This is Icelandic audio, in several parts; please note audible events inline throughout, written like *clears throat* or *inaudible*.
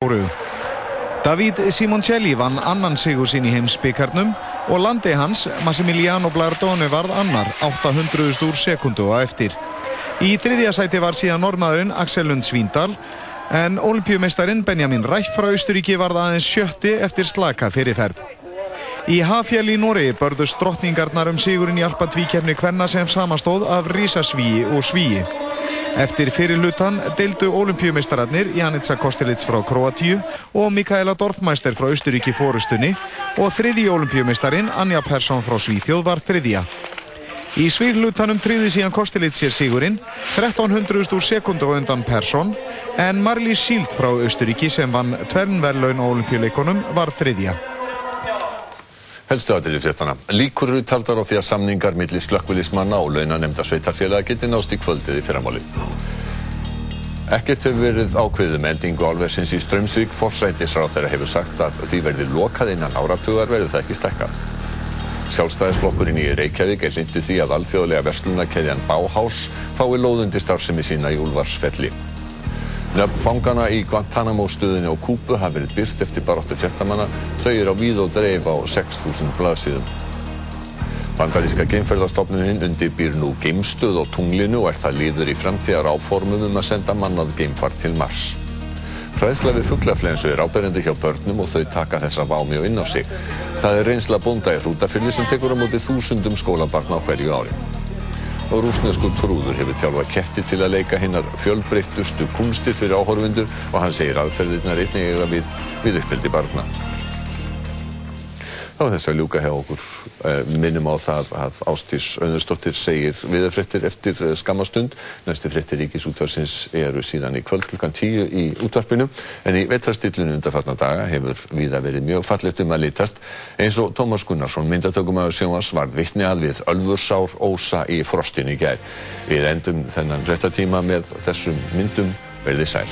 David Simoncelli vann annan sigur sín í heimsbyggarnum og landi hans, Massimiliano Blardone, varð annar 800 úr sekundu á eftir. Í þriðja sæti var síðan normaðurinn Axel Lund Svíndal en olimpíumeistarinn Benjamin Rætt frá Austuríki varð aðeins sjötti eftir slaka fyrirferð. Í Hafjall í Nóri börðust drottningarnar um sigurinn í alpatvíkjefni hvenna sem samastóð af Rísasvíi og Svíi. Eftir fyrir hlutan deildu olimpíumeistararnir Janica Kostelits frá Kroatíu og Mikaela Dorfmeister frá Austuríki fórustunni og þriði olimpíumeistarin Anja Persson frá Svíþjóð var þriðja. Í svíðlutanum tryði síðan Kostelits sér sigurinn 1300 úr sekundu á undan Persson en Marlís Síld frá Austuríki sem vann tvernverlaun á olimpíuleikonum var þriðja. Helstu aðrið fréttana. Líkur eru taldar á því að samningar millir slökkvilismanna og launanemnda sveitarfélaga geti nást í kvöldið í fyrramáli. Ekkert hefur verið ákveðið með endingu álversins í Strömsvík. Forsætisráð þeirra hefur sagt að því verði lokað innan áratugar verður það ekki stekkað. Sjálfstæðisflokkurinn í Reykjavík er lindu því að alþjóðlega verslunarkeðjan Bauhaus fái lóðundi starfsemi sína í Úlfarsfelli. Nöfn fangana í Guantanamo stöðinni á Kúbu hafa verið byrt eftir baróttu fjartamanna. Þau eru á víð og dreif á 6.000 blaðsíðum. Bandaríska geimferðarstofnunin undirbýr nú geimstöð á tunglinu og er það líður í framtíðar áformum um að senda mannað geimfart til Mars. Hræðsla við fugglaflensu er áberandi hjá börnum og þau taka þessa vámi og inn á sig. Það er reynsla bónda í hrútafylli sem tekur á móti þúsundum skólabarna á hverju ári og rúsnesku trúður hefur þjálfað ketti til að leika hinnar fjölbreyttustu kunstir fyrir áhorfundur og hann segir aðferðirnar einnig eiga við, við uppbyldi barna. Þá er þess að ljúka hjá okkur eh, minnum á það að Ástís Önnursdóttir segir viðarfrettir eftir eh, skamastund. Næstu frettir ríkisútvarsins eru síðan í kvöld klukkan tíu í útvarpinu en í vetrastillinu undarfarna daga hefur viða verið mjög fallegt um að litast eins og Tómas Gunnarsson myndatökumæður sjónvars var vittni að við Ölfursár ósa í frostinu í gær. Við endum þennan réttatíma með þessum myndum verði sæl.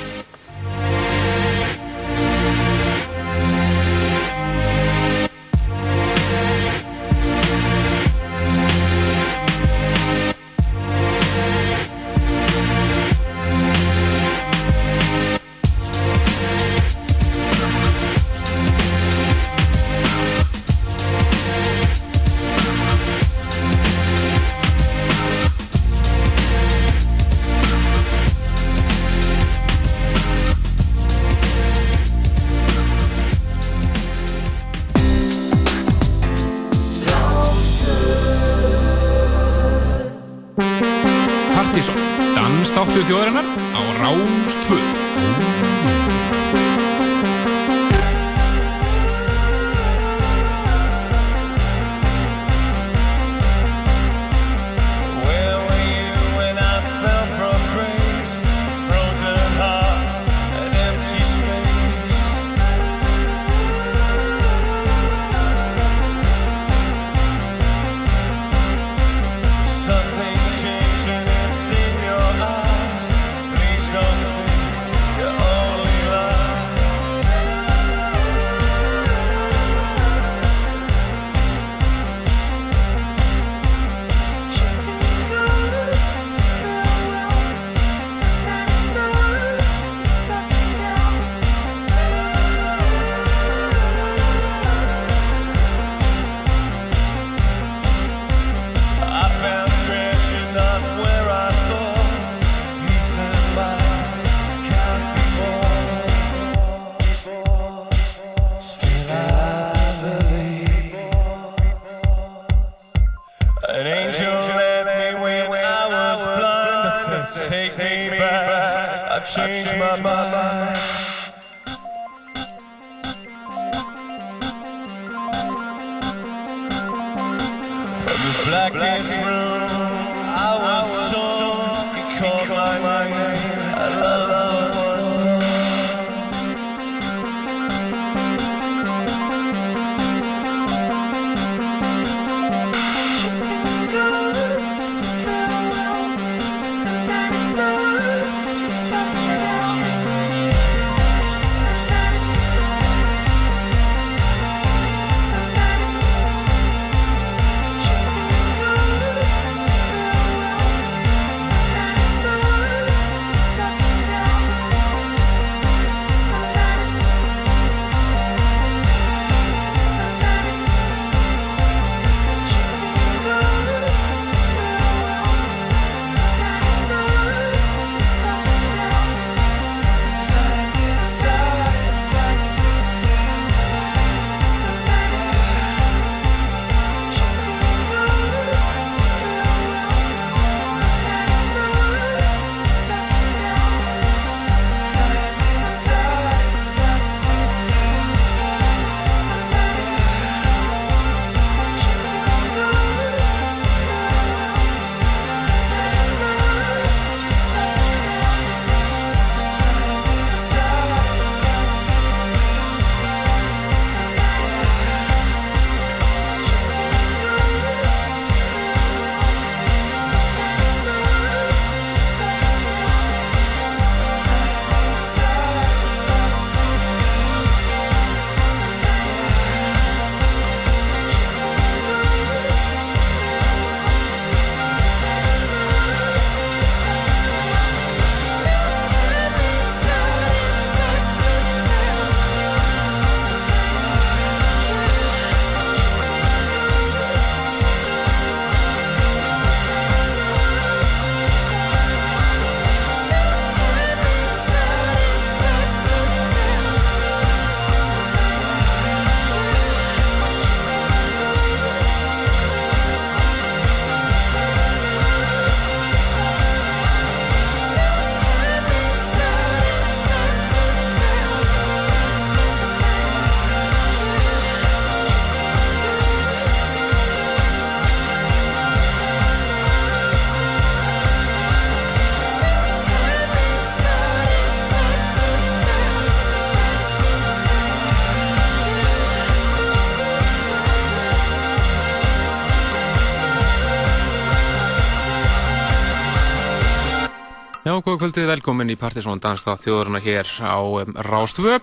Kvöldið, velkomin í Partisón Danstáð þjóðurna hér á Rástvö.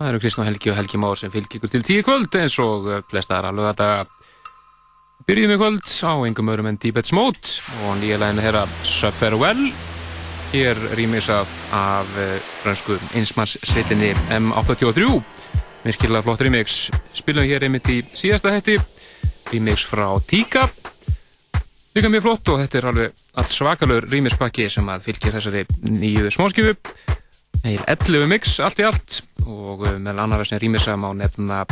Það eru Kristján Helgi og Helgi Már sem fylgir ykkur til tíu kvöld eins og flesta aðra lögadaga. Byrjum í kvöld á engum öðrum en Deepets Mode og nýja læginu hér að Suffer Well. Hér rýmisað af uh, fransku einsmarssveitinni M83. Virkilega flott rýmix. Spilum hér einmitt í síðasta hætti. Rýmix frá Tíka. Líka mjög flott og þetta er alveg allt svakalur rýmispakki sem að fylgir þessari nýju smóskifu Eil 11 mix allt í allt. Og uh, meðal annara sem rýmisa má nefna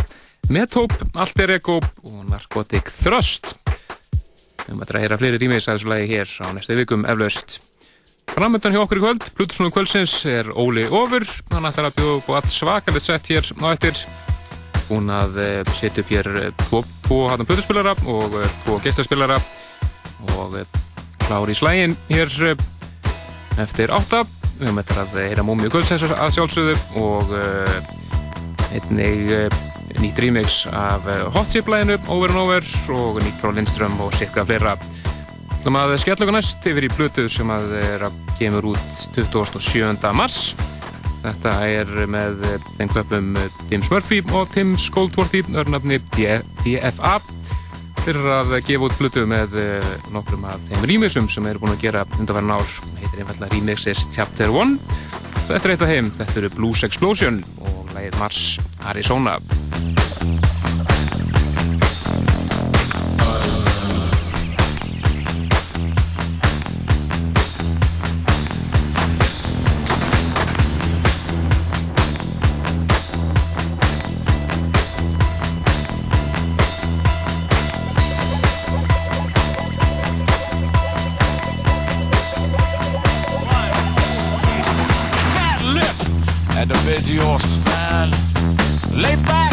Methope, Alter Ego og Narcotic Thrust. Við höfum að heyra fleiri rýmis að þessu lagi hér á næstu vikum eflaust. Framöndan hjá okkur í kvöld, Plutusnúðu kvöldsins er Óli Ofur. Hann ætlar að bjóða upp á allt svakalit sett hér á eftir. Hún að uh, setja upp hér uh, tvo, tvo hattum plutuspilara og tvo gestaspilara og klári í slægin hér eftir átta. Við höfum eftir að heyra múmi og kvöldsens að sjálfsögðu og einnig nýtt remix af Hot Chip læginu Over and Over og nýtt frá Lindström og sitka flera Það maður að skella okkur næst yfir í Bluetooth sem að er að kemur út 27. mars. Þetta er með þeim klöpum Tim Smurfy og Tim Skoldworthy örnafni DFA fyrir að gefa út flutu með nokkrum af þeim rýmisum sem eru búin að gera undanverðan ár. Heitir einfallega Remixes Chapter 1. Þetta er eitt af þeim. Þetta eru Blues Explosion og lægir Mars Arizona. And the or stand. Lay back,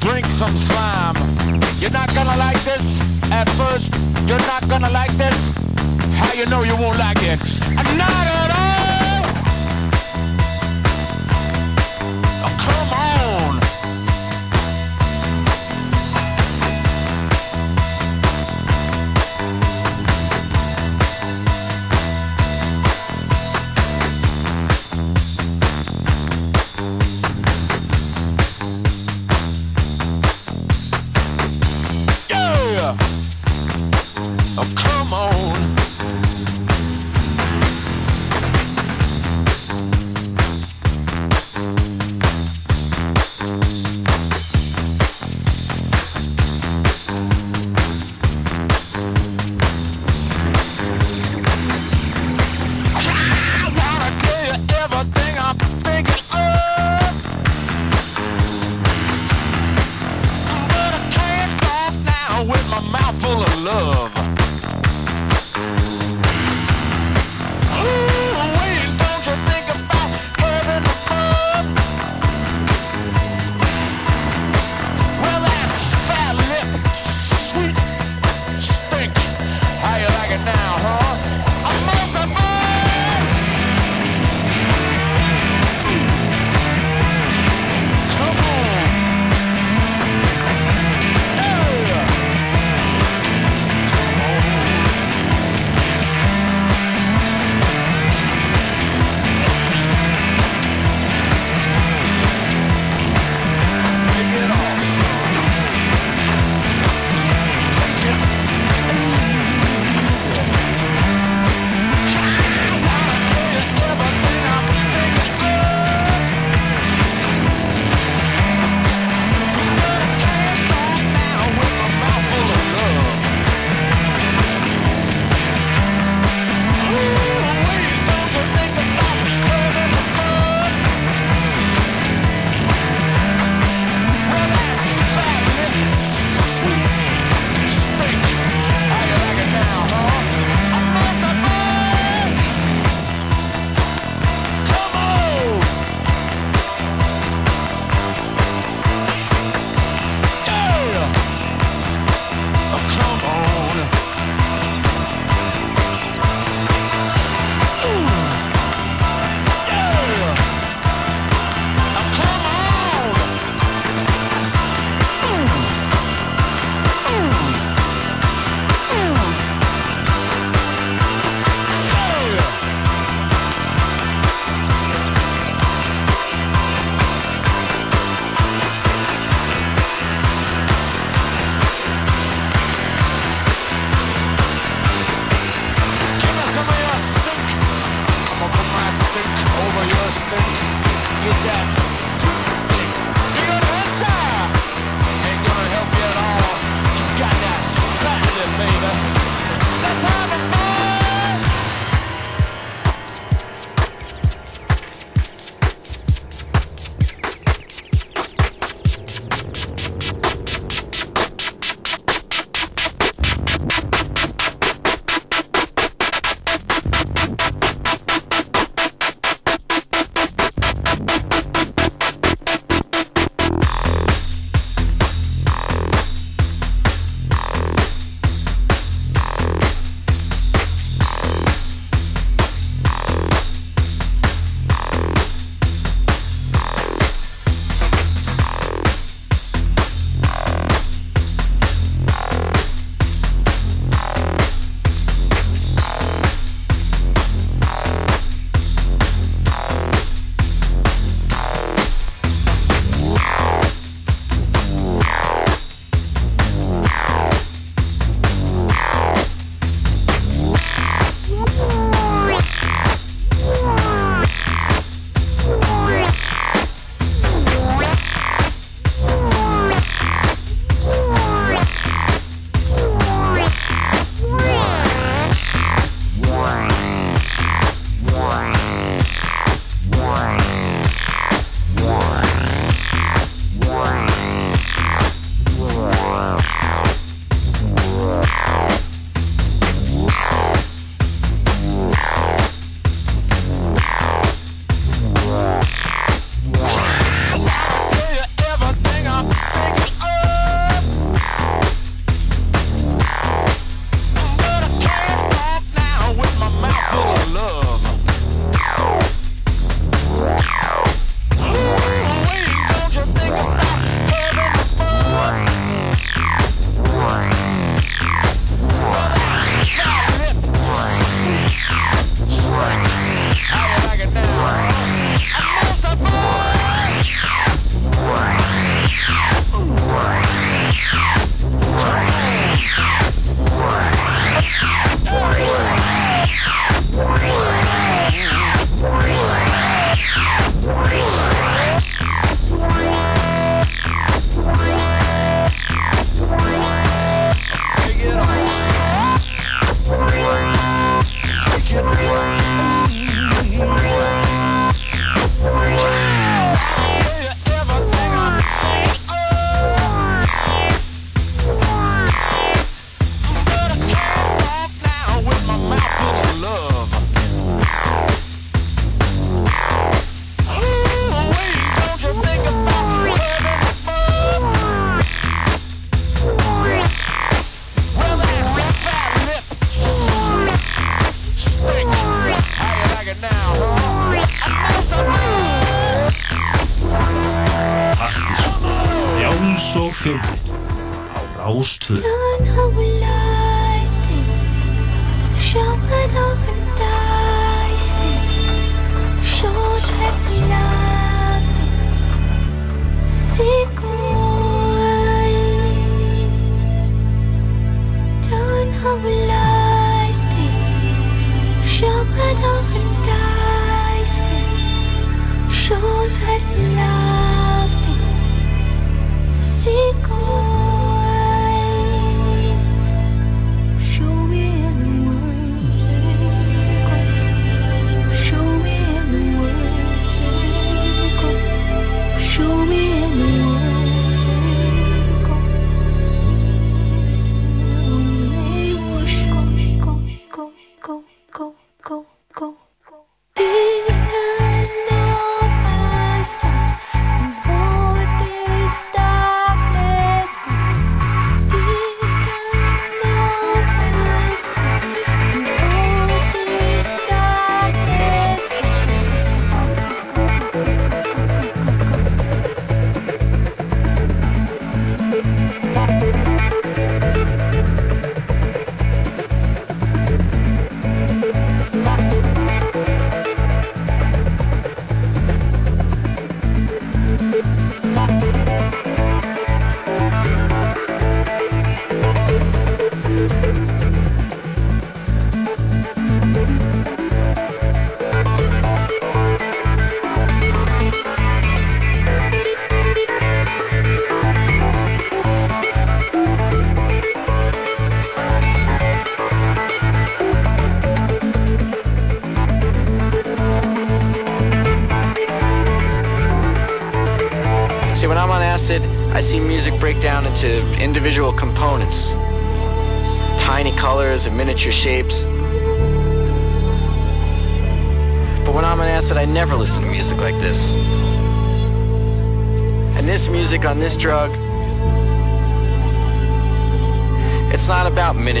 drink some slime. You're not gonna like this at first. You're not gonna like this. How you know you won't like it? Not at all. Oh, come on.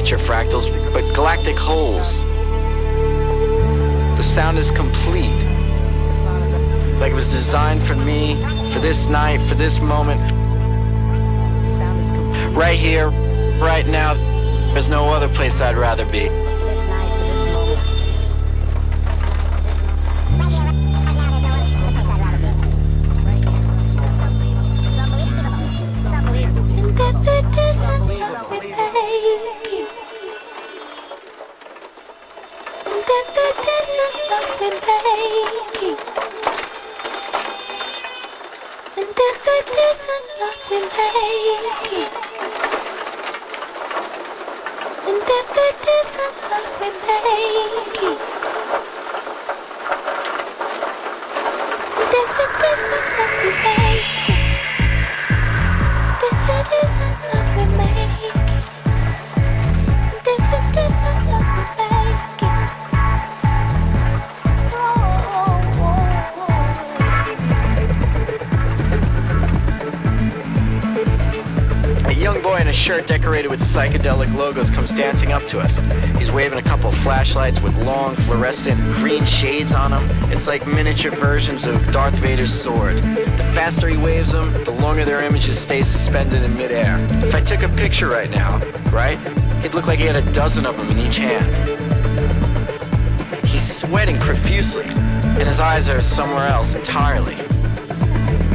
Miniature fractals, but galactic holes. The sound is complete. Like it was designed for me, for this night, for this moment. Right here, right now. There's no other place I'd rather be. لبيك أنت قدس الله لبيك أنت قدس الله أنت قدس الله shirt decorated with psychedelic logos comes dancing up to us. He's waving a couple flashlights with long fluorescent green shades on them. It's like miniature versions of Darth Vader's sword. The faster he waves them, the longer their images stay suspended in midair. If I took a picture right now, right, it'd look like he had a dozen of them in each hand. He's sweating profusely, and his eyes are somewhere else entirely.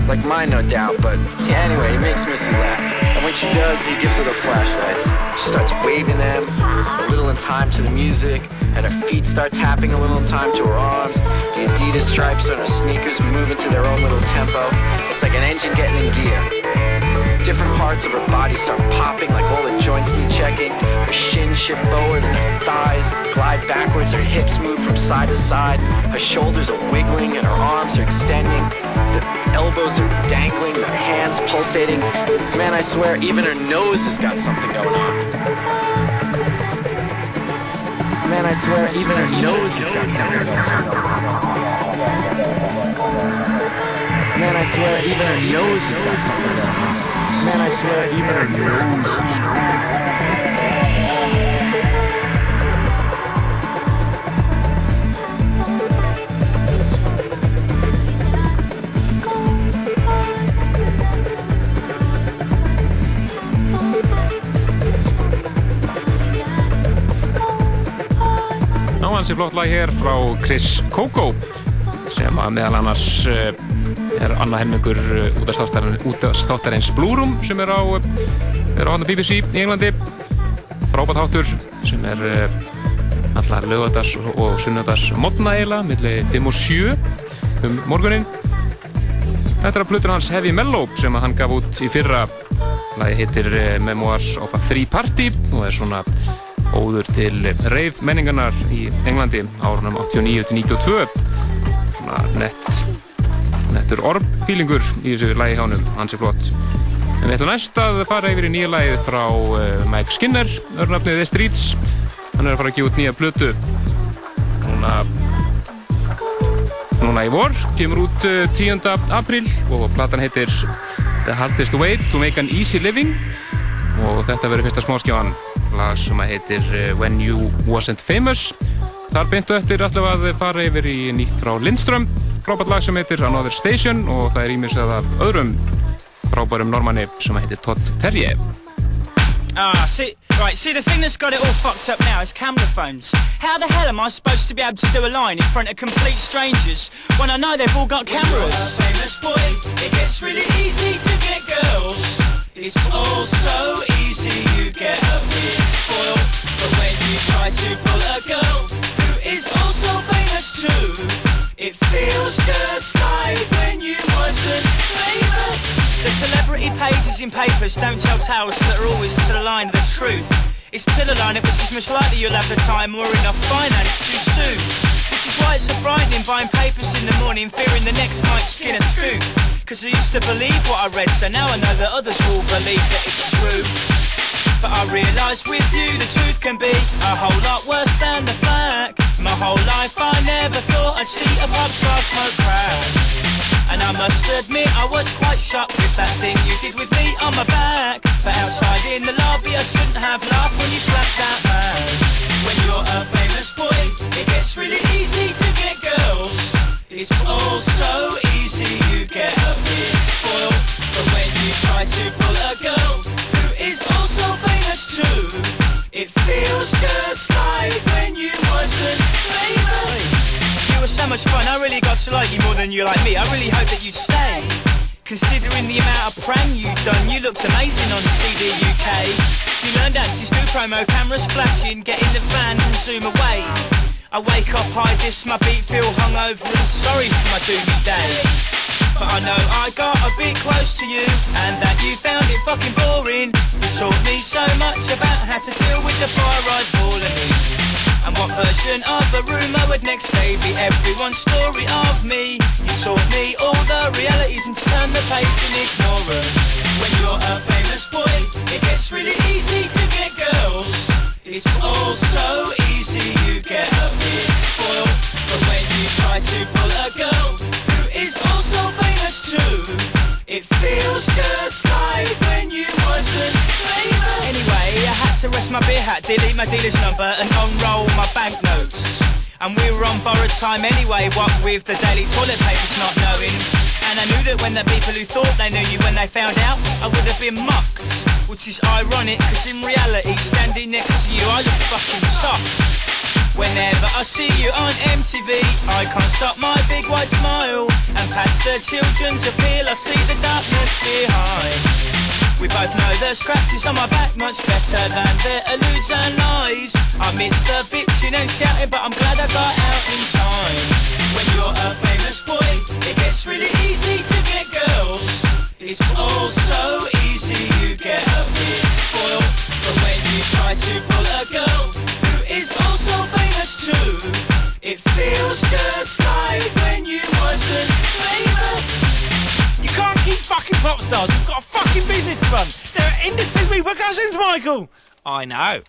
Like mine, no doubt, but yeah, anyway, he makes Missy laugh. When she does, he gives her the flashlights. She starts waving them, a little in time to the music, and her feet start tapping a little in time to her arms. The Adidas stripes on her sneakers move into their own little tempo. It's like an engine getting in gear. Different parts of her body start popping like all the joints need checking. Her shins shift forward and her thighs glide backwards. Her hips move from side to side. Her shoulders are wiggling and her arms are extending. The elbows are dangling, her hands pulsating. Man, I swear, even her nose has got something going on. Man, I swear, even her nose has got something going on. Man, I swear, even her nose has got something going on. Man, I swear, even her nose. Ná, hans er flott lag hér frá Chris Coco sem að meðal annars eh, er annað helmingur útastáttarins Blue Room sem er á, er á BBC í Englandi. Frábært þáttur sem er eh, allar lögadars og sunnudars modna eiginlega, millir 5 og 7 um morgunin Þetta er að plötur hans Heavy Mellow sem hann gaf út í fyrra. Lagi heitir eh, Memoirs of a Three Party og er svona óður til reif menningarnar í Englandi árunum 89-92 svona nett nettur orb-fílingur í þessu lagi hánum, hans er flott. En við ætlum næst að fara yfir í nýja lagið frá uh, Mike Skinner. Örnafnið The Streets. Hann er að fara að gefa út nýja plötu. Núna núna í vor, kemur út uh, 10. apríl og platan heitir The Hardest Way to Make an Easy Living. Og þetta verður fyrsta smáskjáðan lag sem heitir uh, When You Wasn't Famous. Þar beintu eftir allavega að fara yfir í nýtt frá Lindström frábært lag sem heitir Another Station og það er ímisað af öðrum frábærum normanni sem heitir Todd Terje Ah, see, right, see, the thing that's got it all fucked up now is camera phones. How the hell am I supposed to be able to do a line in front of complete strangers when I know they've all got cameras? famous boy, it gets really easy to get girls. It's all so easy, you get a bit spoiled. But when you try to pull a girl who is also famous too, it feels just like when you wasn't famous. The celebrity pages in papers don't tell tales that are always to the line of the truth. It's to the line which is most likely you'll have the time or enough finance to sue. Which is why it's so frightening buying papers in the morning, fearing the next might skin a scoop. Cause I used to believe what I read, so now I know that others will believe that it's true. But I realise with you the truth can be a whole lot worse than the flack. My whole life I never thought I'd see a pop star smoke crack. And I must admit I was quite shocked with that thing you did with me on my back. But outside in the lobby I shouldn't have laughed when you slapped that man. When you're a famous boy, it gets really easy to get girls. It's all so easy, you get a bit spoiled. But when you try to pull You so much fun, I really got to like you more than you like me. I really hope that you'd stay. Considering the amount of prank you've done, you looked amazing on CD UK. You learned axes, do promo, cameras flashing, get in the van and zoom away. I wake up, I diss my beat, feel hungover and sorry for my doomy day. But I know I got a bit close to you and that you found it fucking boring. You taught me so much about how to deal with the fire in. And what version of a rumour would next day be everyone's story of me? You taught me all the realities and turn the page and ignore 'em. When you're a famous boy, it gets really easy to get girls. It's all so easy, you get a bit spoiled. But when you try to pull a girl who is also famous too, it feels just like to rest my beer hat, delete my dealer's number, and unroll my banknotes. And we were on borrowed time anyway, what with the daily toilet papers not knowing. And I knew that when the people who thought they knew you, when they found out, I would have been mocked. Which is ironic, cause in reality, standing next to you, I look fucking soft. Whenever I see you on MTV, I can't stop my big white smile. And past the children's appeal, I see the darkness behind. We both know the scratches on my back much better than the alludes and lies. I miss the bitching and shouting, but I'm glad I got out in time. When you're a famous boy, it gets really easy to get girls. It's all so easy, you get a bit spoiled. But when you try to pull a girl who is also famous too, it feels just fucking pop stars. We've got a fucking business run. There are industry repercussions, Michael. I know.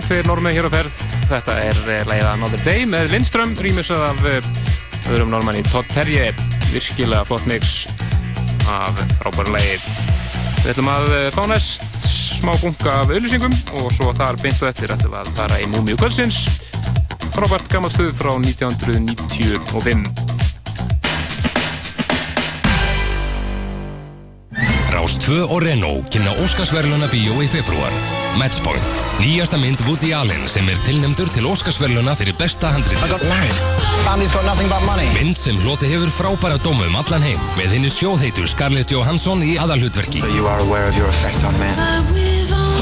Já, tveir normi hér á ferð. Þetta er eh, lagið Another Day með Lindström, rýmisað af eh, öðrum normann í Todd Terje. Virkilega flott mix af frábæra lagi. Við ætlum að eh, fá næst smá bunga af auðlýsingum og svo þar beint og eftir ætlum við að fara í Múmiu Kvöldsins. Frábært gammal stuð frá 1995. 2 og Renault kynna Óskarsverluna bíó í februar. Matchpoint, nýjasta mynd Woody Allen sem er tilnæmdur til Óskarsverluna fyrir besta handrið. I got married. Family's got nothing but money. Mynd sem hloti hefur frábæra dómu um allan heim með henni sjóðheitur Scarlett Johansson í aðalhutverki. So you are aware of your effect on men.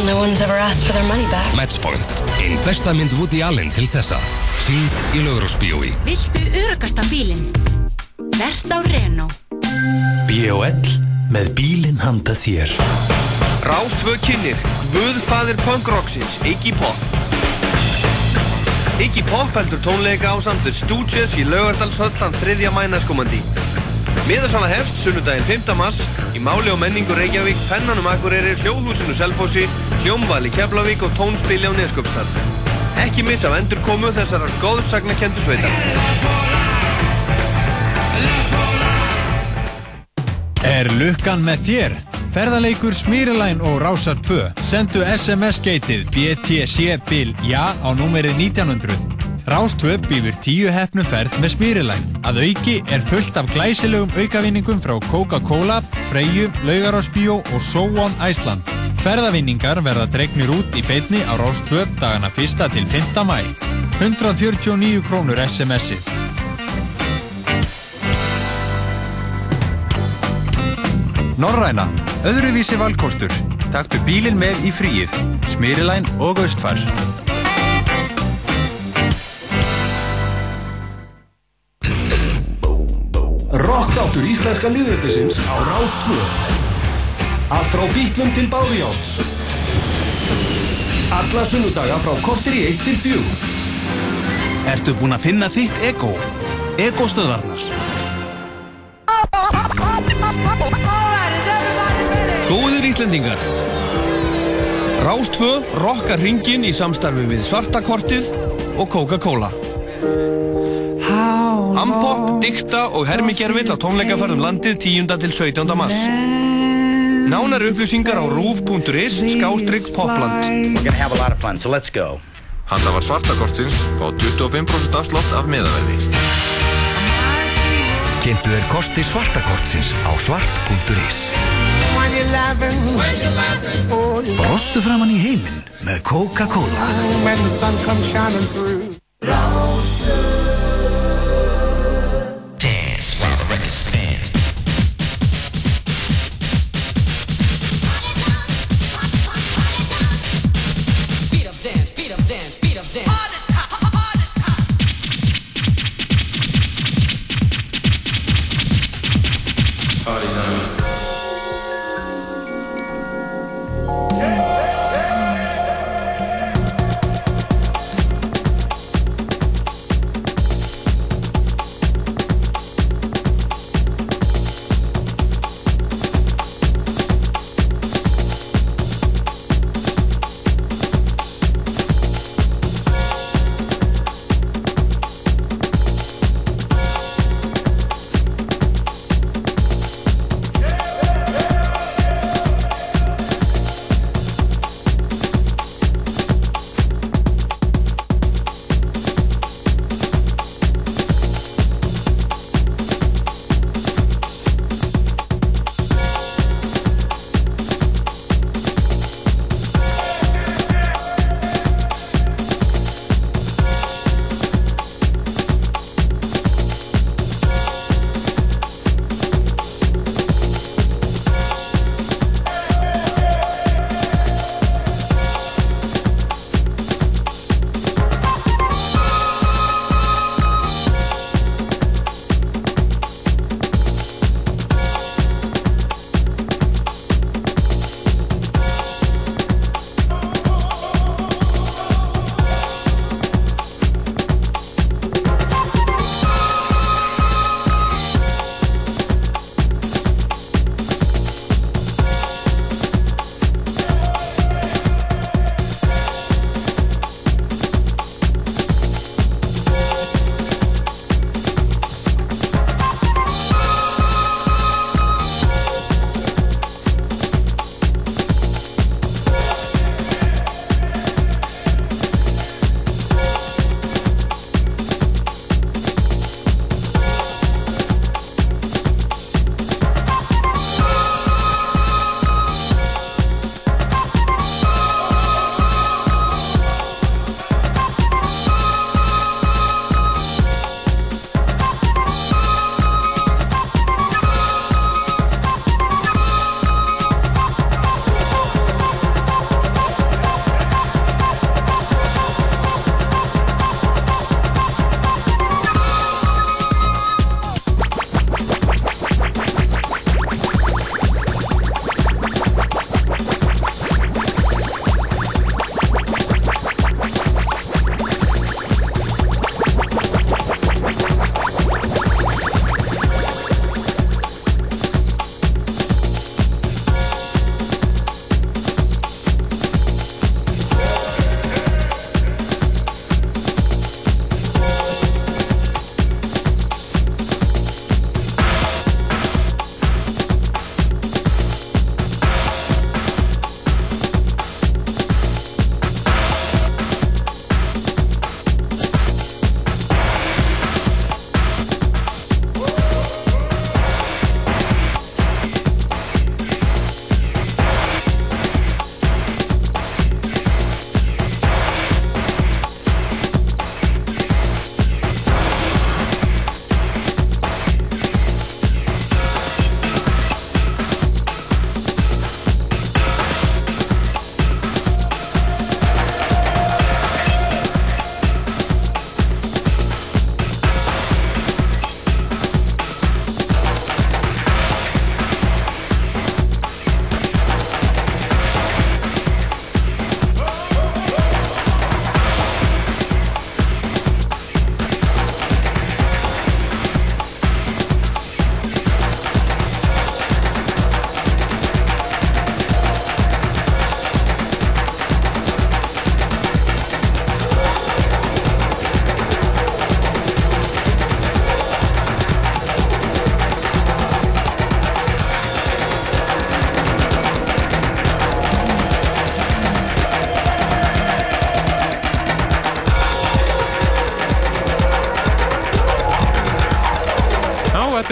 No one's ever asked for their money back. Matchpoint, einn besta mynd Woody Allen til þessa. Sýnd í Laugurásbíói. Viltu örugasta bílinn? Vert á Renault. B.O.L. með bílinn handa þér. Rástvö kynir, Guðfaðir punkrocksins, Iggy Pop. Iggy Pop heldur tónleika á samt The Stooges í Laugardalshöllan 3. mænaskomandi. Miðarsala hefst sunnudaginn 5. mars í Máli og menningu Reykjavík, Pennanum Akureyri, Hljóðhúsinu Selfossi, Hljómvali Keflavík og Tónspili á Neskjöpstall. Ekki missa af endurkomu þessarar góðsagnakendu sveitar. Er lukkan með þér? Ferðaleikur Smýrilæn og Rásar 2 sendu SMS-geitið BTC bil ja á númerið 1900. Rás 2 býður tíu hefnum ferð með Smýrilæn. Að auki er fullt af glæsilegum aukavinningum frá Coca-Cola, Freyju, Laugarásbíó og So On Iceland. Ferðavinningar verða dregnir út í beinni á Rás 2 dagana 1. til 5. mæ. 149 krónur SMS-ið. Norræna, öðruvísi valkostur. Taktu bílinn með í fríið, Smyrilæn og Austfar. Rockáttur íslenska liðveldisins á Rástvö. Allt frá bítlum til báðjáts. Alla sunnudaga frá kortir í 1 til 4. Ertu búinn að finna þitt ego? Ego-stöðvarnar. *laughs* Góðir Íslendingar Rástvö rockar ringin í samstarfi við Svartakortið og Coca-Cola Ampop, Dikta og Hermigervill á tónleikaferðum landið 10. til 17. mars Nánar upplýsingar á rúf.is skástrygg popland We're gonna have a lot of fun, so let's go. Handlafar svartakortsins fá 25% afslott af miðaverði. Kynntu er kosti svartakortsins á svart.is. Brostu framann í heiminn með Coca-Cola.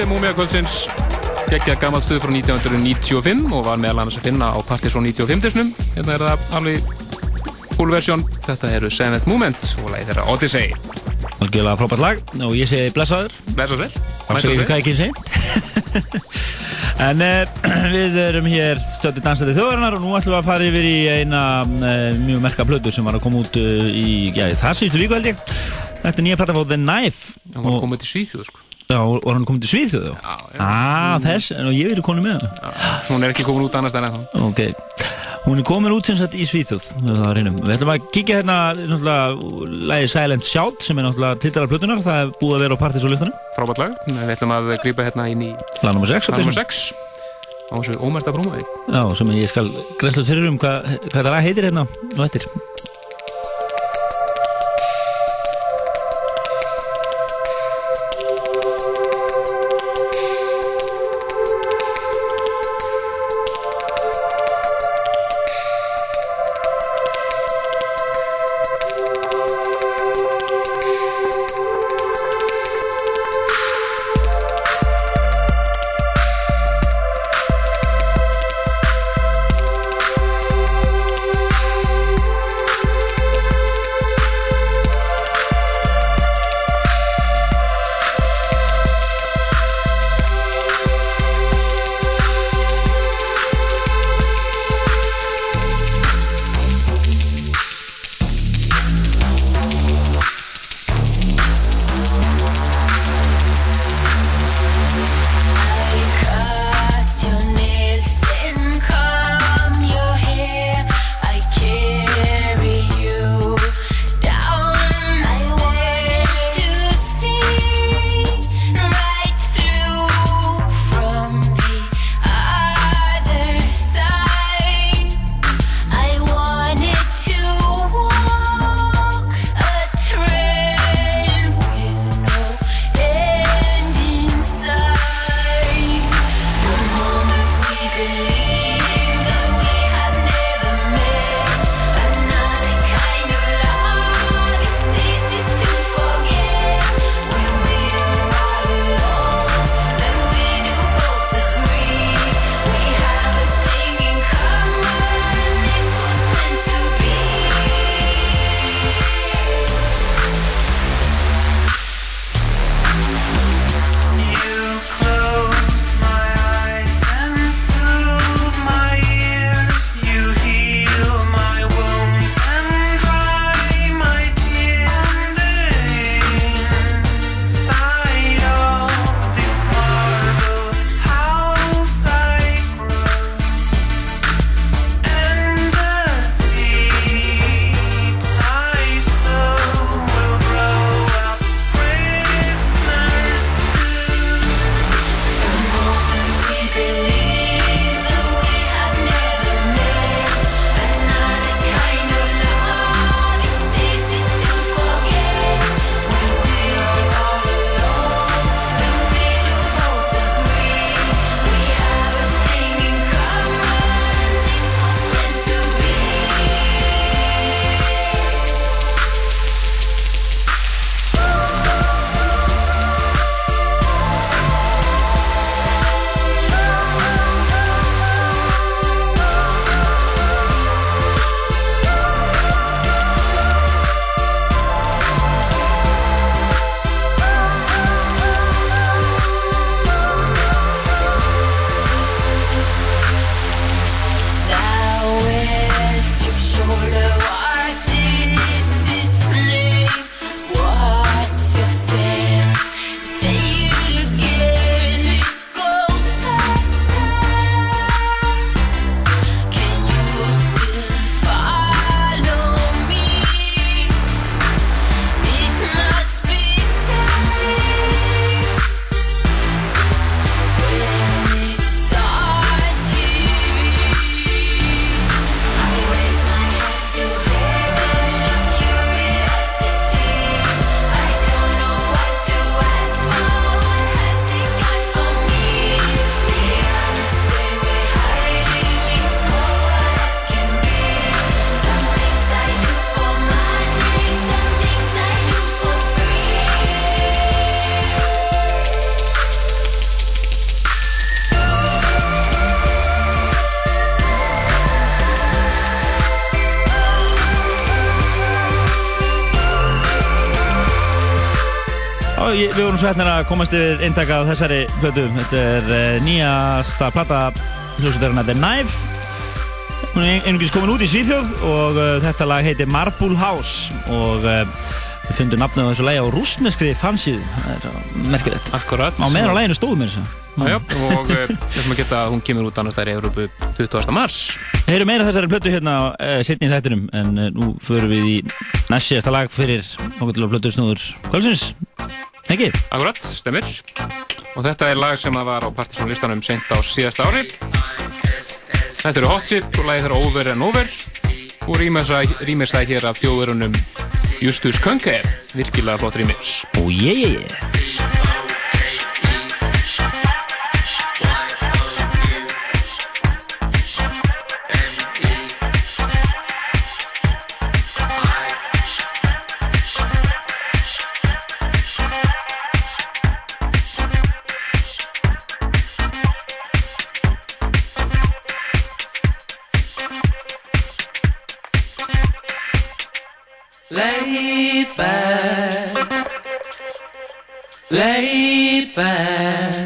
Þetta er Múmia kvöldsins geggja gammal stuð frá 1995 og var meðal annars að finna á Partizón 95-disnum. Hérna er það alveg full version. Þetta eru Seventh Moment og lagið þeirra Odyssey. Algjörlega frábært lag og ég segi blessaður. Blessaður vel. Afsakið hvað ekki seint. en uh, *clears throat* við erum hér stöndi dansandi þjóðarinnar og nú ætlum við að fara yfir í eina uh, mjög merka plötu sem var að koma út uh, í, já, það síðustu viku held ég. Þetta er nýja platta frá The Knife. Hann var að koma til Svíþjóð, sko. Já, var hann komið til Svíþjóð þá? Já, já. Ah, þess, og ég verið konið með hann. Já, hún er ekki komin út annars en ennþá. Ok, hún er komin út sem sagt í Svíþjóð það var einum. Við ætlum að kíkja hérna náttúrulega lægi Silent Shout sem er náttúrulega titlar af plötunar, það er búið að vera á partysólistanum Frábært lag. Við ætlum að grípa hérna inn í Lag nummer 6 lag nummer 6 á þessu ómerta brómaði. Já, sem ég skal græsla fyrir um hvað, hvað vorum svo hérna að komast yfir eintaka af þessari plötu. Þetta er uh, nýjasta plata hljósutarinn The Knife. Hún er einungis komin út í Svíþjóð og uh, þetta lag heitir Marble House og uh, við fundum nafnið á þessu lagi á rúsneskri fansíðu. Það er uh, merkilegt. Akkurat. Á meðan á laginu stóðum mér þess Já, og uh, þessum að geta að hún kemur út annars þær í Európu 20. mars. Heyrum meira þessari plötu hérna uh, setni í þættinum en uh, nú förum við í næst síðasta lag fyrir okkur til að plötu snúður kvöldsins. Ekki? Akkurat, stemmir. Og þetta er lag sem var á Partisan listanum sent á síðasta ári. Þetta eru Hot Chip og lagið þeirra Over and Over og rýmir það hér af þjóðurunum Justus Könke, virkilega flott rýmir. Ó, ég, Lay back. Lay back.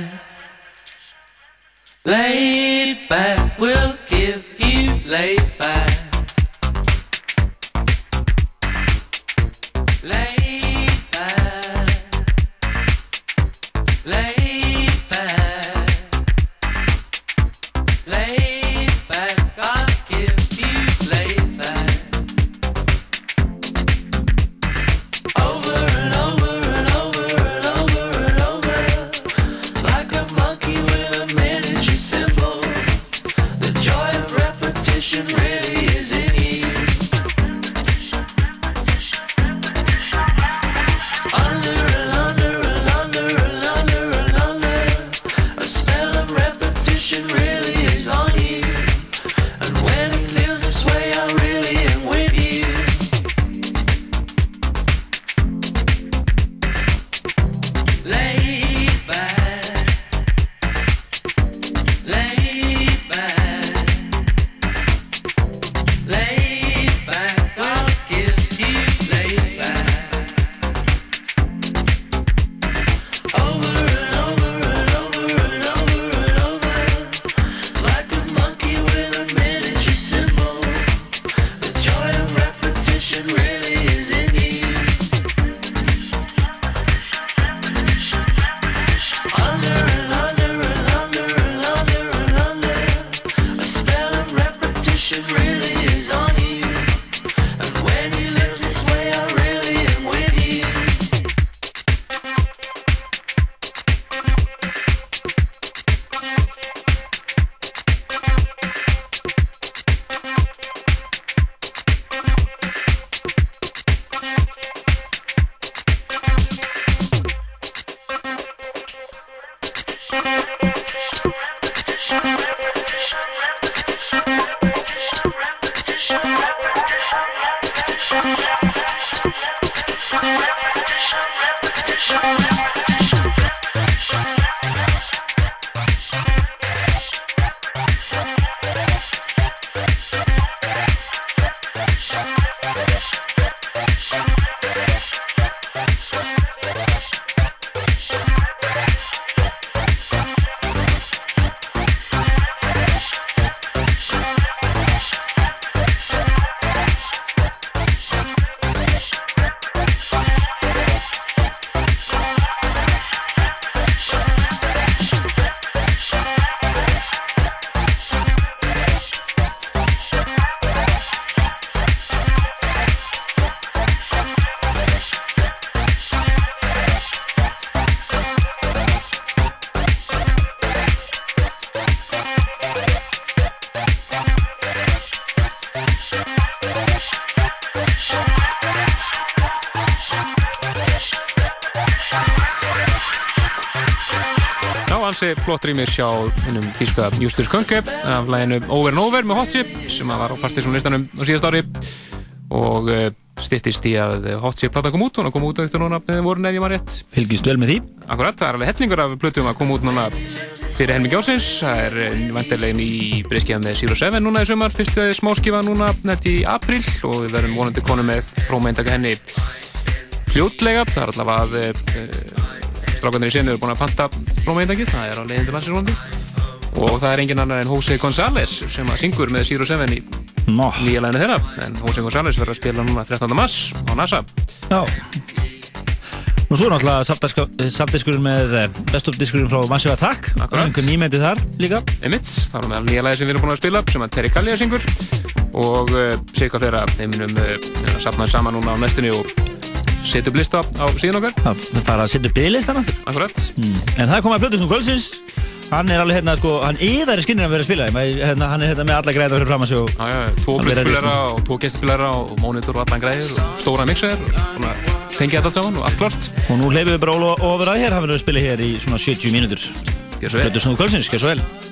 Ansi flott rýmis hjá hennum þýska Justus Könke af læginu Over and Over með Hot Chip sem að var á Partisan listanum á síðast ári og uh, styttist í að Hot Chip plata kom út, hún kom út eftir núna með voru nefn ég maður rétt. Fylgist vel með því. Akkurat, það er alveg hellingur af plötum að koma út núna fyrir helmi gjósins, það er uh, vantarlegin í breyskjað með Zero Seven núna í sumar, fyrstu smáskifa núna nætt í april og við verðum vonandi konu með prómeindaka henni fljótlega það er allavega að uh, strákarnir í senu eru búin að panta blómaeindakið, það er á leiðin til landsins og það er engin annar en Jose González sem að syngur með Zero Seven í no. nýja læginu þeirra. En Jose González verður að spila núna 13. mars á NASA. Já. Nú svo er náttúrulega samdiskurinn með eh, best-of-diskurinn frá Massive Attack. Og einhver nýmyndi þar líka. Einmitt, það er með nýja lægi sem við erum búin að spila sem að Terry Callier syngur. Og uh, sér hvað þeirra þeim munum uh, sapnaði saman núna á næstunni og setja upp lista á síðan okkar. Það fara að setja upp bygglista Akkurat mm. En það er komið að Plötusnum Kvölsins Hann er alveg hérna, sko, hann yðar í skinninu að vera að spila. Hérna, Hann er hérna með alla græða fyrir fram að sjó Já, já, tvo blöðspilera og tvo gestspilera og mónitor og allan græðir og stóra mixer. Og tengja þetta saman og allt klart. Og nú leifum við bara ofur að hér, hann verður að spila hér í svona 70 mínútur. Plötusnum Kvölsins, gjör svo vel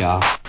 y'all.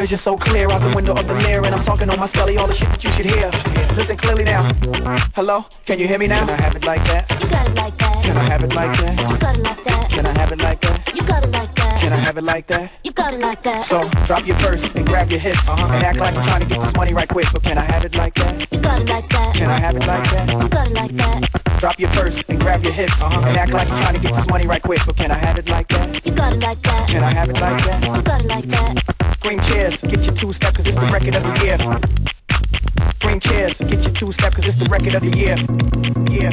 Vision so clear out the window of the mirror, and I'm talking on my celly, all the shit that you should hear. Listen clearly now. Hello, can you hear me now? Can I have it like that? You got it like that. Can I have it like that? You got it like that. Can I have it like that? You got it like that. Can I have it like that? You got it like that. So drop your purse and grab your hips uh-huh. and act like you're trying to get this money right quick. So can I have it like that? You got it like that. Can I have it like that? You got it like that. Drop your purse and grab your hips uh-huh. and act like you're trying to get this money right quick. So can I have it like that? You got it like that. Can I have it like that? Chairs, get your two step cause it's the record of the year. Green chairs, get your two step cause it's the record of the year. Yeah.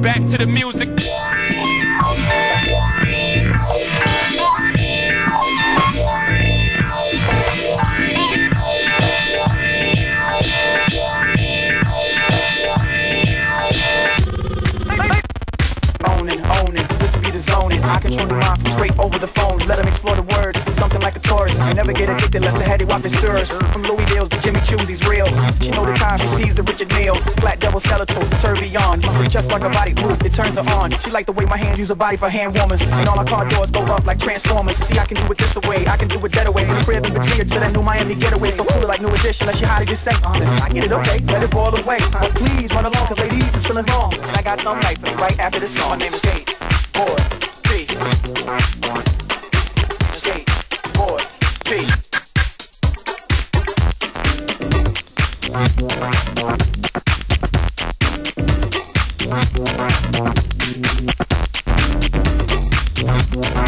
Back to the music. Just like a body move, it turns her on. She like the way my hands use her body for hand warmers. And all our car doors go up like transformers. See, I can do it this way, I can do it that way. From the crib in Virginia to that new Miami getaway. So cool like new edition, unless you hot as you say. Uh, I get it, okay, let it boil away. But please run along, cause ladies it's feeling wrong. And I got some you right after this song. My name is Kate. Thank you.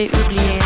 J'ai oublié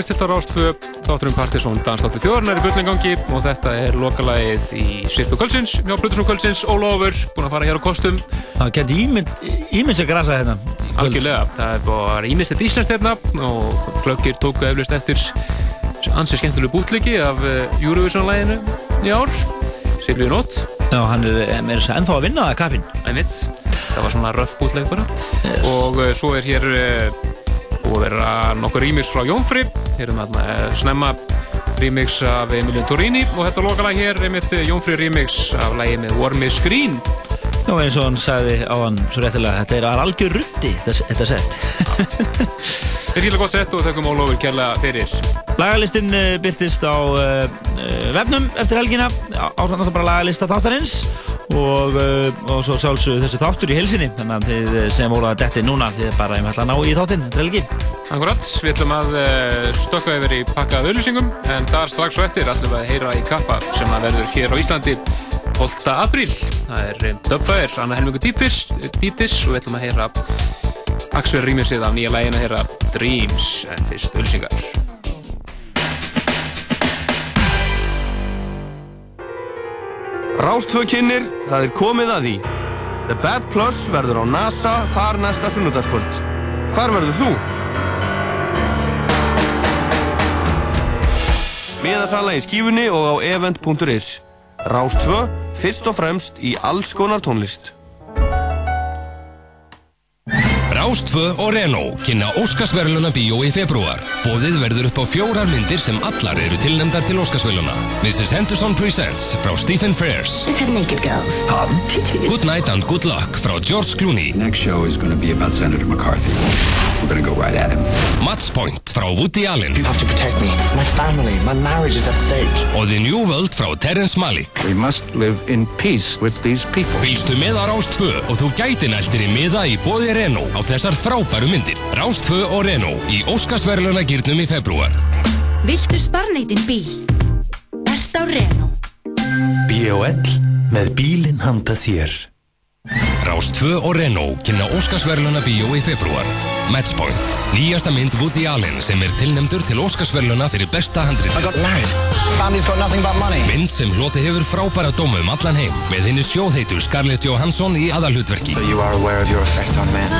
Við erum við stilt á Rástvö, þátturum Partisón danstátti þjóðarnar í fullengangi og þetta er lokalagið í Sirpu Kölsins, hjá Plutusson Kölsins, Ólafur, búin að fara hér á kostum. Það geti ímynd að grasa hérna. Algjörlega, það er bara ímyndst eitt íslenskt hérna og glöggir tóku eflust eftir ansið skemmtilegu bútliki af eh, Eurovision-læginu í ár, Silvíu Nótt. Já, hann er eh, ennþá að vinna það. Einmitt, það var svona röff bútleg bara. Og uh, svo er hér vera nokkur remix frá Jónfri. Erum við að snemma remix af Emilio Torini og þetta lokalag hér er mitt Jónfri remix af lægi með Warm is Green. Já, eins og hann sagði á hann svo réttilega, þetta er algjör rutti, þetta, þetta sett. *laughs* Þetta er híla gott sett og þakkum Ólafur kærlega fyrir. Lagalistinn uh, byrtist á uh, vefnum eftir helgina, ásvöndan það bara lagalista þáttarins og, uh, og svo sjálfsögðu þessi þáttur í helsinni, þannig að þið sem að detti núna, þið er bara ég ætla að ná í þáttinn eftir helgi. Akkurat, við ætlum að uh, stökka yfir í pakkað auðlýsingum en þar strax og eftir ætlum við að heyra í kappa sem að verður hér á Íslandi 12. apríl. Það er um, Dubfire, Anna Helmingu Deepis og við ætlum að heyra Axel Rýmisið af nýja lægin að heyra Dreams en fyrst auðlýsingar. Rástfö kynir, það er komið að því. The Bad Plus verður á NASA þar næsta sunnudagskvöld. Hvar verður þú? Miðasala í skífunni og á event.is. Rástfö, fyrst og fremst í alls konar tónlist. Rástfö og Renault kynna Óskarsverluna bíó í februar. Bóðið verður upp á fjórar myndir sem allar eru tilnæmdar til Óskarsverluna. Mrs. Henderson Presents frá Stephen Frears. Let's have naked girls. Pardon? Good Night and Good Luck frá George Clooney. Next show is going to be about Senator McCarthy. We're to go right at him. Match Point frá Woody Allen. You have to protect me. My family, my marriage is at stake. Og The New World frá Terence Malick. We must live in peace with these people. Fylgstu með á Rástfö og þú gæti næltir í miða í bóði Renault á þessar frábæru myndir. Rástfö og Renault í Óskarsverluna gýrnum í februar. Viltu sparneitin bíl? Ert á Renault. B.O.L. með bílinn handa þér. Rástfö og Renault kynna Óskarsverluna bíó í februar. Matchpoint, nýjasta mynd Woody Allen sem er tilnæmdur til Óskarsverluna fyrir besta handrið. I got married. Family's got nothing but money. Mynd sem hloti hefur frábæra dómu um allan heim með henni sjóðheitu Scarlett Johansson í aðalhutverki. So you are aware of your effect on men.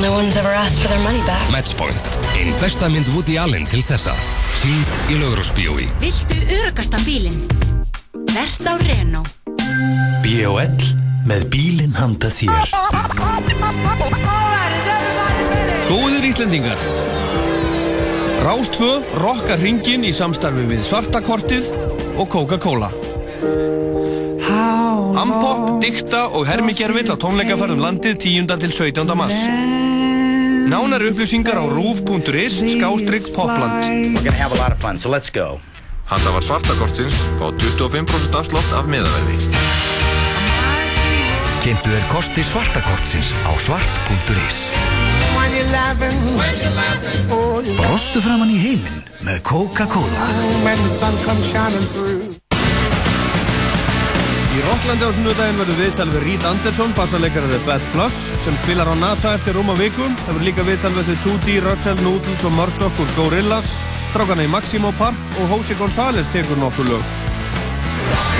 No one's ever asked for their money back. Matchpoint, einn besta mynd Woody Allen til þessa. Sýnd í Laugrósbíói. Viltu örugasta bílinn? Vert á Renault. B.O.L. með bílinn handa þér. *laughs* Góðir Íslendingar Rástfö rokkar ringin í samstarfi við Svartakortið og Coca-Cola Ampop, Dikta og Hermigervill á tónleikaferðum landið 10. til 17. mars Nánar upplýsingar á rúf.is skástrygg popland We're gonna have a lot of fun, so let's go. Handa var svartakortsins fá 25% afslátt af miðaverði. Kynntu er kosti svartakortsins á svart.is. Brostu framann í heiminn með Coca-Cola. Í Rocklandi á sunnudaginn verður viðtal við Reed Anderson, bassarleikari The Bad Plus, sem spilar á NASA eftir rúma vikum. Það verður líka viðtal við The 2D, Russell Noodles og Murdoch úr Gorillaz, strákana í Maximo Park og Jose González tekur nokkur lög.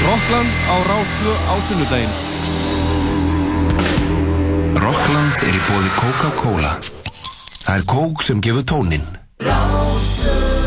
Rockland á Rástfjö á sunnudaginn. Rokkland er í bóði Coca-Cola. Það er kók sem gefur tónin. Ráðsöð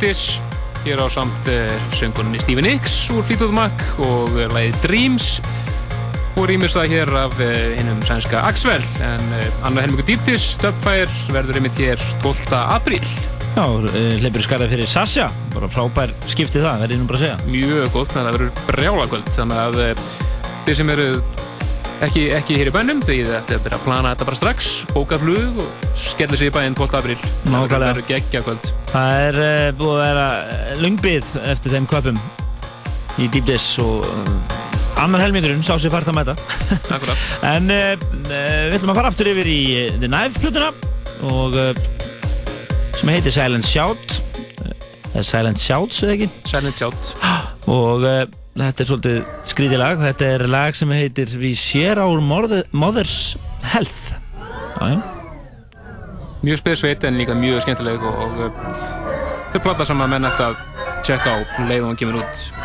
Dish hér á samt uh, söngunni Stephen Hicks úr Fleetwood Mac og uh, lagið Dreams og rýmist það hér af uh, hinnum sænska Axwell en annar helmingu Deep Dish Dubfire verður einmitt hér 12. apríl Já, hleypur skarað fyrir Sasha, bara frábær skiptið það, verður ég nú bara að segja. mjög gott, það verður brjálakvöld þannig að þeir sem eru ekki, ekki hér í bænum því þetta er að plana þetta bara strax. Bóka flug og skella sig í bæinn 12. apríl. Það verður geggja kvöld. Það er uh, búið að vera uh, lungbið eftir þeim köpum í Deep Dish og uh, annar helmingurinn sá sér fært að mæta. *laughs* En uh, við ætlum að fara aftur yfir í The Knife plötuna og sem heitir Silent Shout. Silent Shouts eða ekki? Silent Shout. *gasps* Og þetta er svolítið skrítið lag. Þetta er lag sem heitir We Share Our Mother, Mother's Health. Já, já. Mjög spesveit en líka mjög skemmtileg og, og uh, þetta er plata sem að menn ætti að checka á um leið og hann kemur út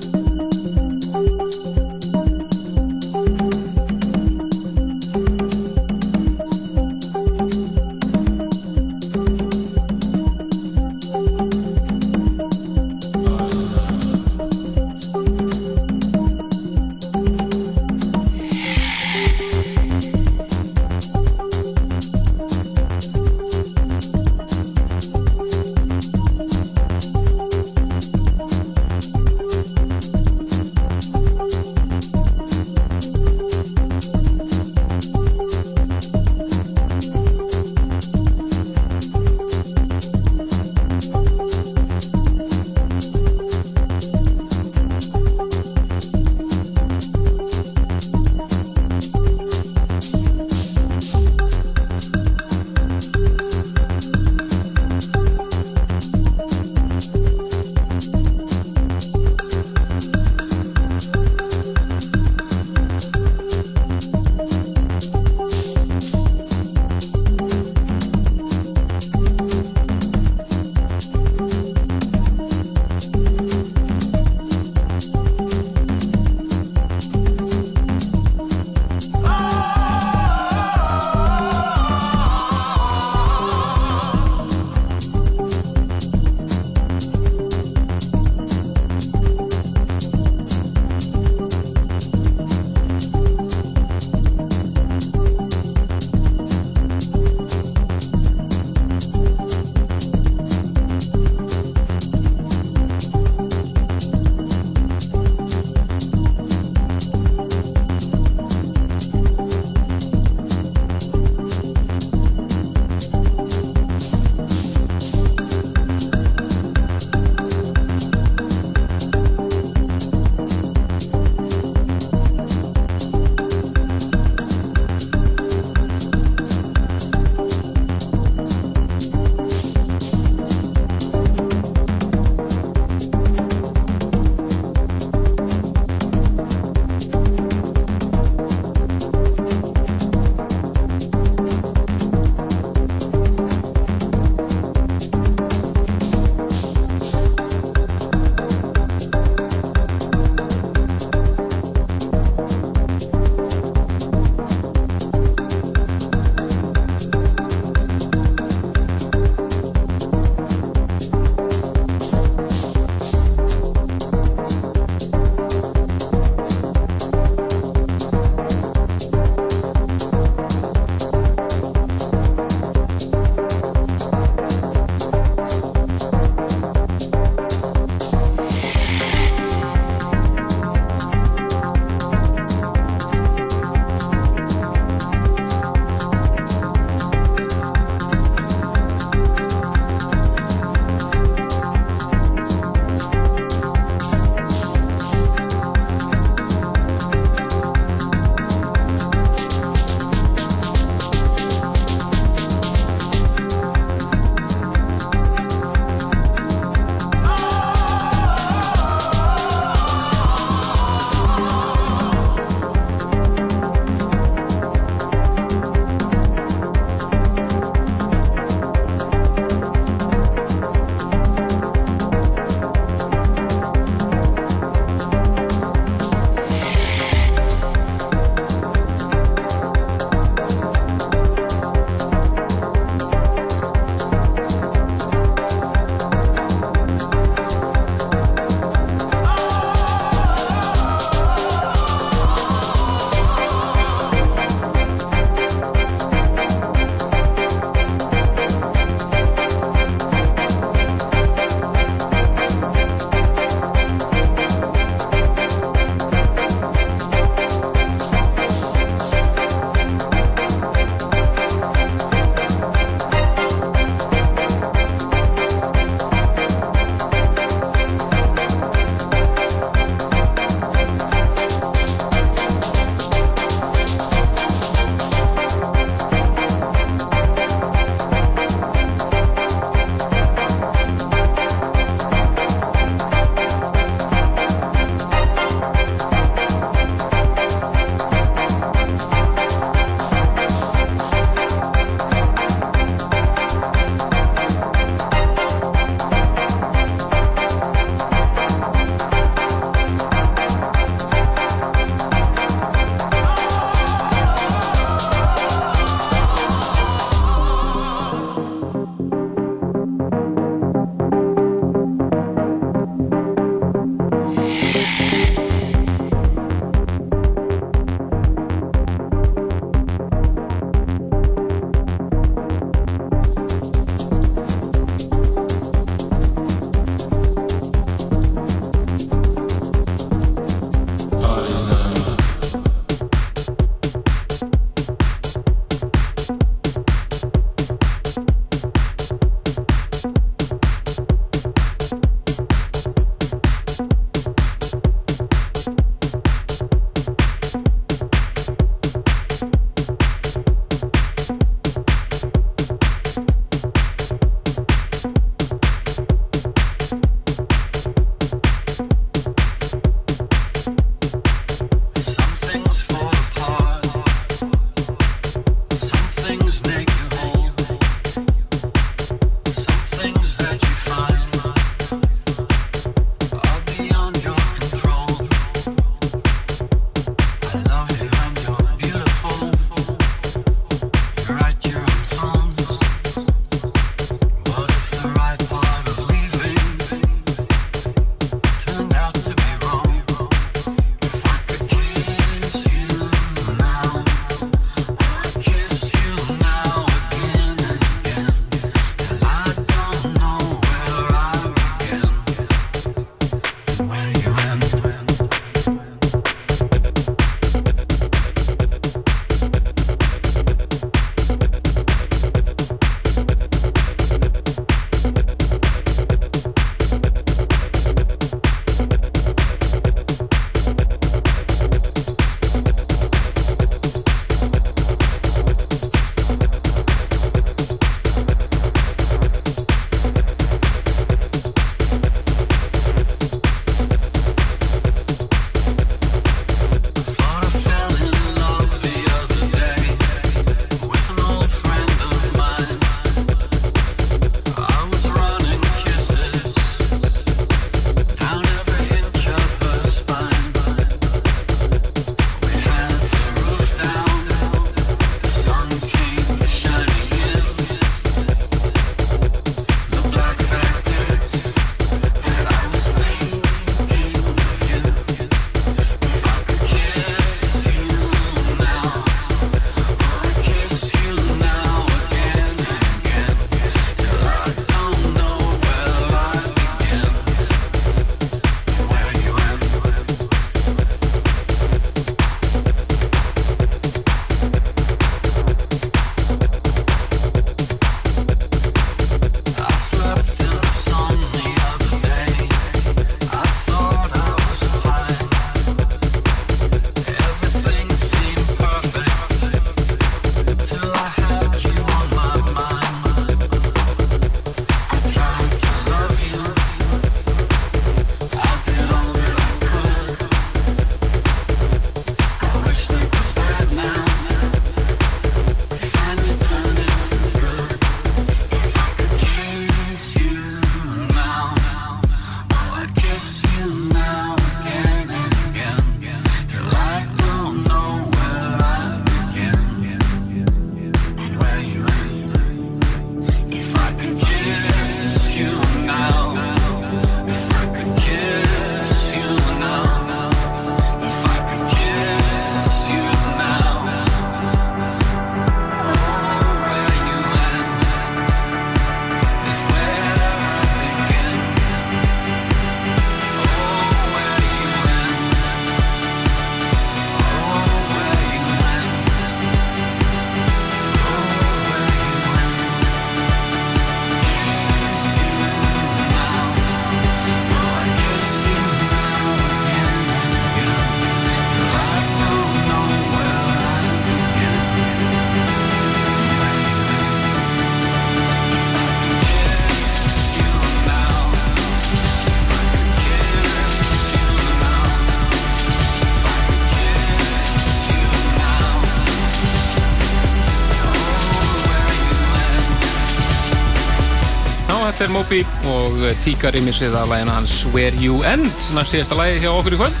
Moby og Tíka remixið af lægina hans Where You End. Næst síðasta lægi hjá okkur í kvöld.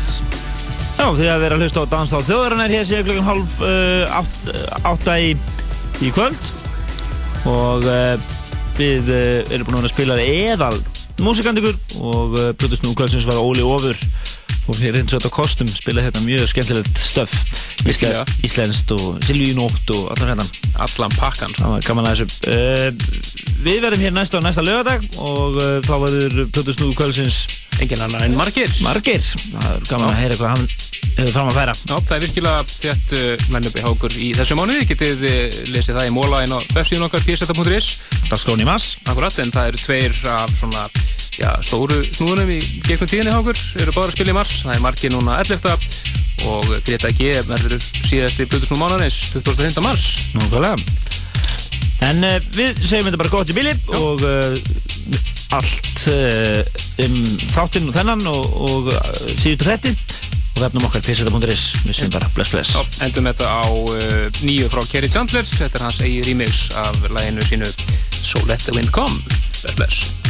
Já, því að vera að hlusta á Dansdál þjóðarinnar hér séu klukkan halv uh, átt, uh, átta í, í kvöld. Og uh, við uh, erum búin að að spila eðal músikandikur og uh, Plutusnú kvöldsins var Óli Ofur og fyrir hins vegar kostum spila hérna mjög skemmtilegt stöf Virkilega. Íslenskt og Silvíunótt og allan hérna Allan pakkan sko. Gaman að þessu Við verðum hér næsta á næsta lögadag og uh, þá verður Plutusnú kvöldsins. Engin annar en Margir Margir, það er gaman að heyra hvað hann hefur fram að færa. Já, það er virkilega þett uh, line-up í hákur í þessu mánuði, getið uh, lesið það í móla inn á websíðun okkar pseta.is Dagskráin í mass Akkurat, en það eru tveir af svona já, stóru snúðunum í gegnum tíðinni hákur eru bara að spila í mars, það er margir núna 11. og Greta G verður síðast í Plutusnú mánuðins 25. mars. Nákvæmlega En uh, við segjum þetta bara gott í bili og uh, allt uh, um þáttinn og þennan og, og síðustu hretti og vefnum okkar pseta.is við segjum bara. Bless bless. Já, endum þetta á nýju frá Kerry Chandler. Þetta er hans eigi remix af læginu sínu So Let The Wind Come. Bless Bless